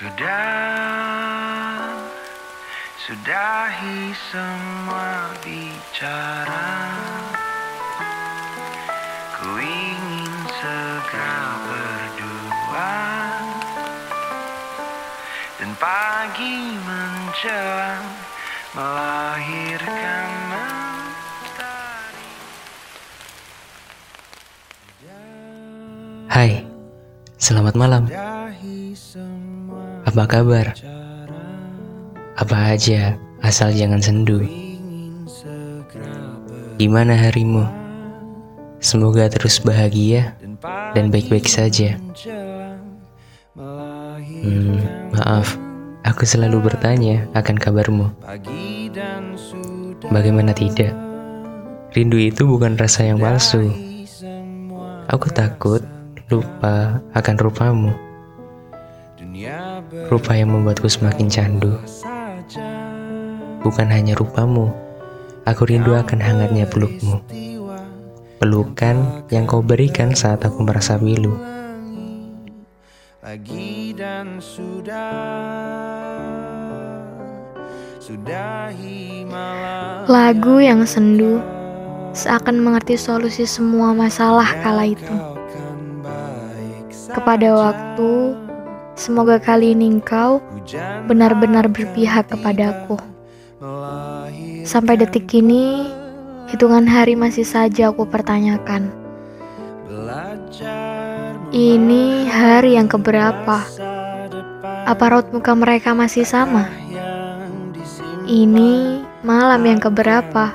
Sudah, sudahi semua bicara. Ku ingin segera berdua dan pagi menjelang melahirkan mentari. Hai, selamat malam. Apa kabar? Apa aja, asal jangan sendu. Gimana harimu? Semoga terus bahagia dan baik-baik saja. Hmm, maaf, aku selalu bertanya akan kabarmu. Bagaimana tidak? Rindu itu bukan rasa yang palsu. Aku takut lupa akan rupamu. Rupa yang membuatku semakin candu. Bukan hanya rupamu, aku rindu akan hangatnya pelukmu. Pelukan yang kau berikan saat aku merasa pilu. lagi dan sudah sudahi malam Lagu yang sendu seakan mengerti solusi semua masalah kala itu. kan Kepada waktu, semoga kali ini engkau benar-benar berpihak kepadaku. Sampai detik ini, hitungan hari masih saja aku pertanyakan. Ini hari yang keberapa? Apa raut muka mereka masih sama? Ini malam yang keberapa?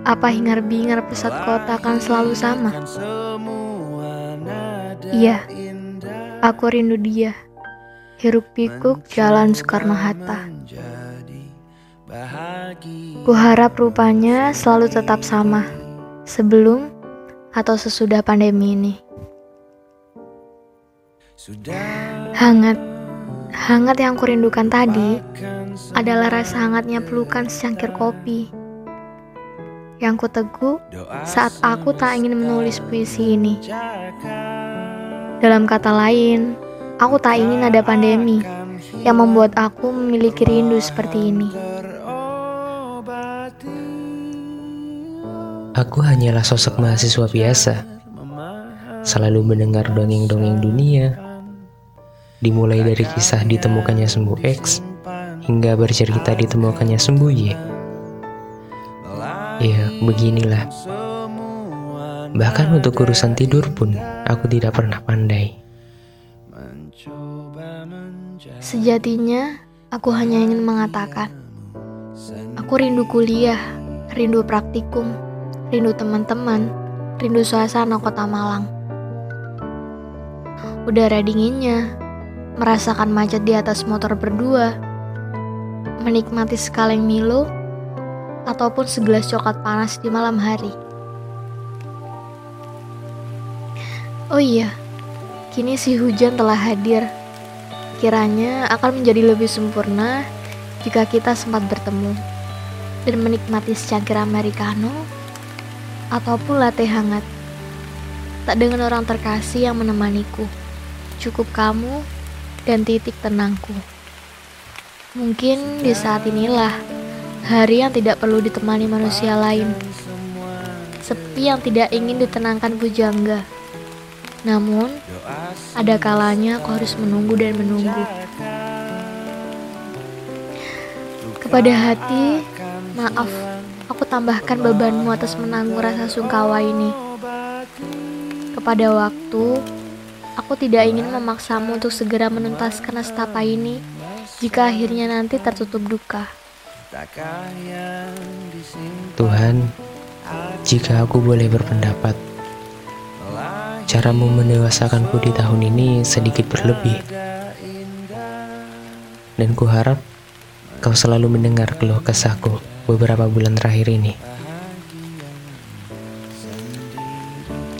Apa hingar-bingar pusat kota akan selalu sama? Iya, aku rindu dia. Hiruk pikuk jalan Soekarno-Hatta. menjadi bahagia Ku harap rupanya selalu tetap sama sebelum atau sesudah pandemi ini. Hangat, hangat yang kurindukan tadi adalah rasa hangatnya pelukan secangkir kopi. Yang ku teguk doa saat aku tak ingin menulis puisi ini. Dalam kata lain, aku tak ingin ada pandemi yang membuat aku memiliki rindu seperti ini. Aku hanyalah sosok mahasiswa biasa, selalu mendengar dongeng-dongeng dunia, dimulai dari kisah ditemukannya sembuh X hingga bercerita ditemukannya sembuh Y. Ya, beginilah. Bahkan untuk urusan tidur pun, aku tidak pernah pandai. Sejatinya, aku hanya ingin mengatakan, aku rindu kuliah, rindu praktikum, rindu teman-teman, rindu suasana kota Malang. Udara dinginnya, merasakan macet di atas motor berdua, menikmati sekaleng Milo, ataupun segelas coklat panas di malam hari. Oh iya, kini si hujan telah hadir. Kiranya akan menjadi lebih sempurna jika kita sempat bertemu dan menikmati secangkir americano ataupun latte hangat. Tak dengan orang terkasih yang menemaniku. Cukup kamu dan titik tenangku. Mungkin di saat inilah hari yang tidak perlu ditemani manusia lain. Sepi yang tidak ingin ditenangkan pujangga. Namun, ada kalanya aku harus menunggu dan menunggu. Kepada hati, maaf, aku tambahkan bebanmu atas menanggung rasa sungkawa ini. Kepada waktu, aku tidak ingin memaksamu untuk segera menuntaskan nestapa ini jika akhirnya nanti tertutup duka. Tuhan, jika aku boleh berpendapat, caramu mendewasakanku di tahun ini sedikit berlebih. Dan kuharap kau selalu mendengar keluh kesahku beberapa bulan terakhir ini.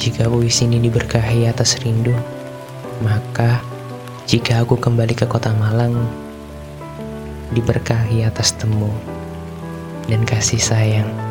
Jika puisi ini diberkahi atas rindu, maka jika aku kembali ke kota Malang, diberkahi atas temu dan kasih sayang.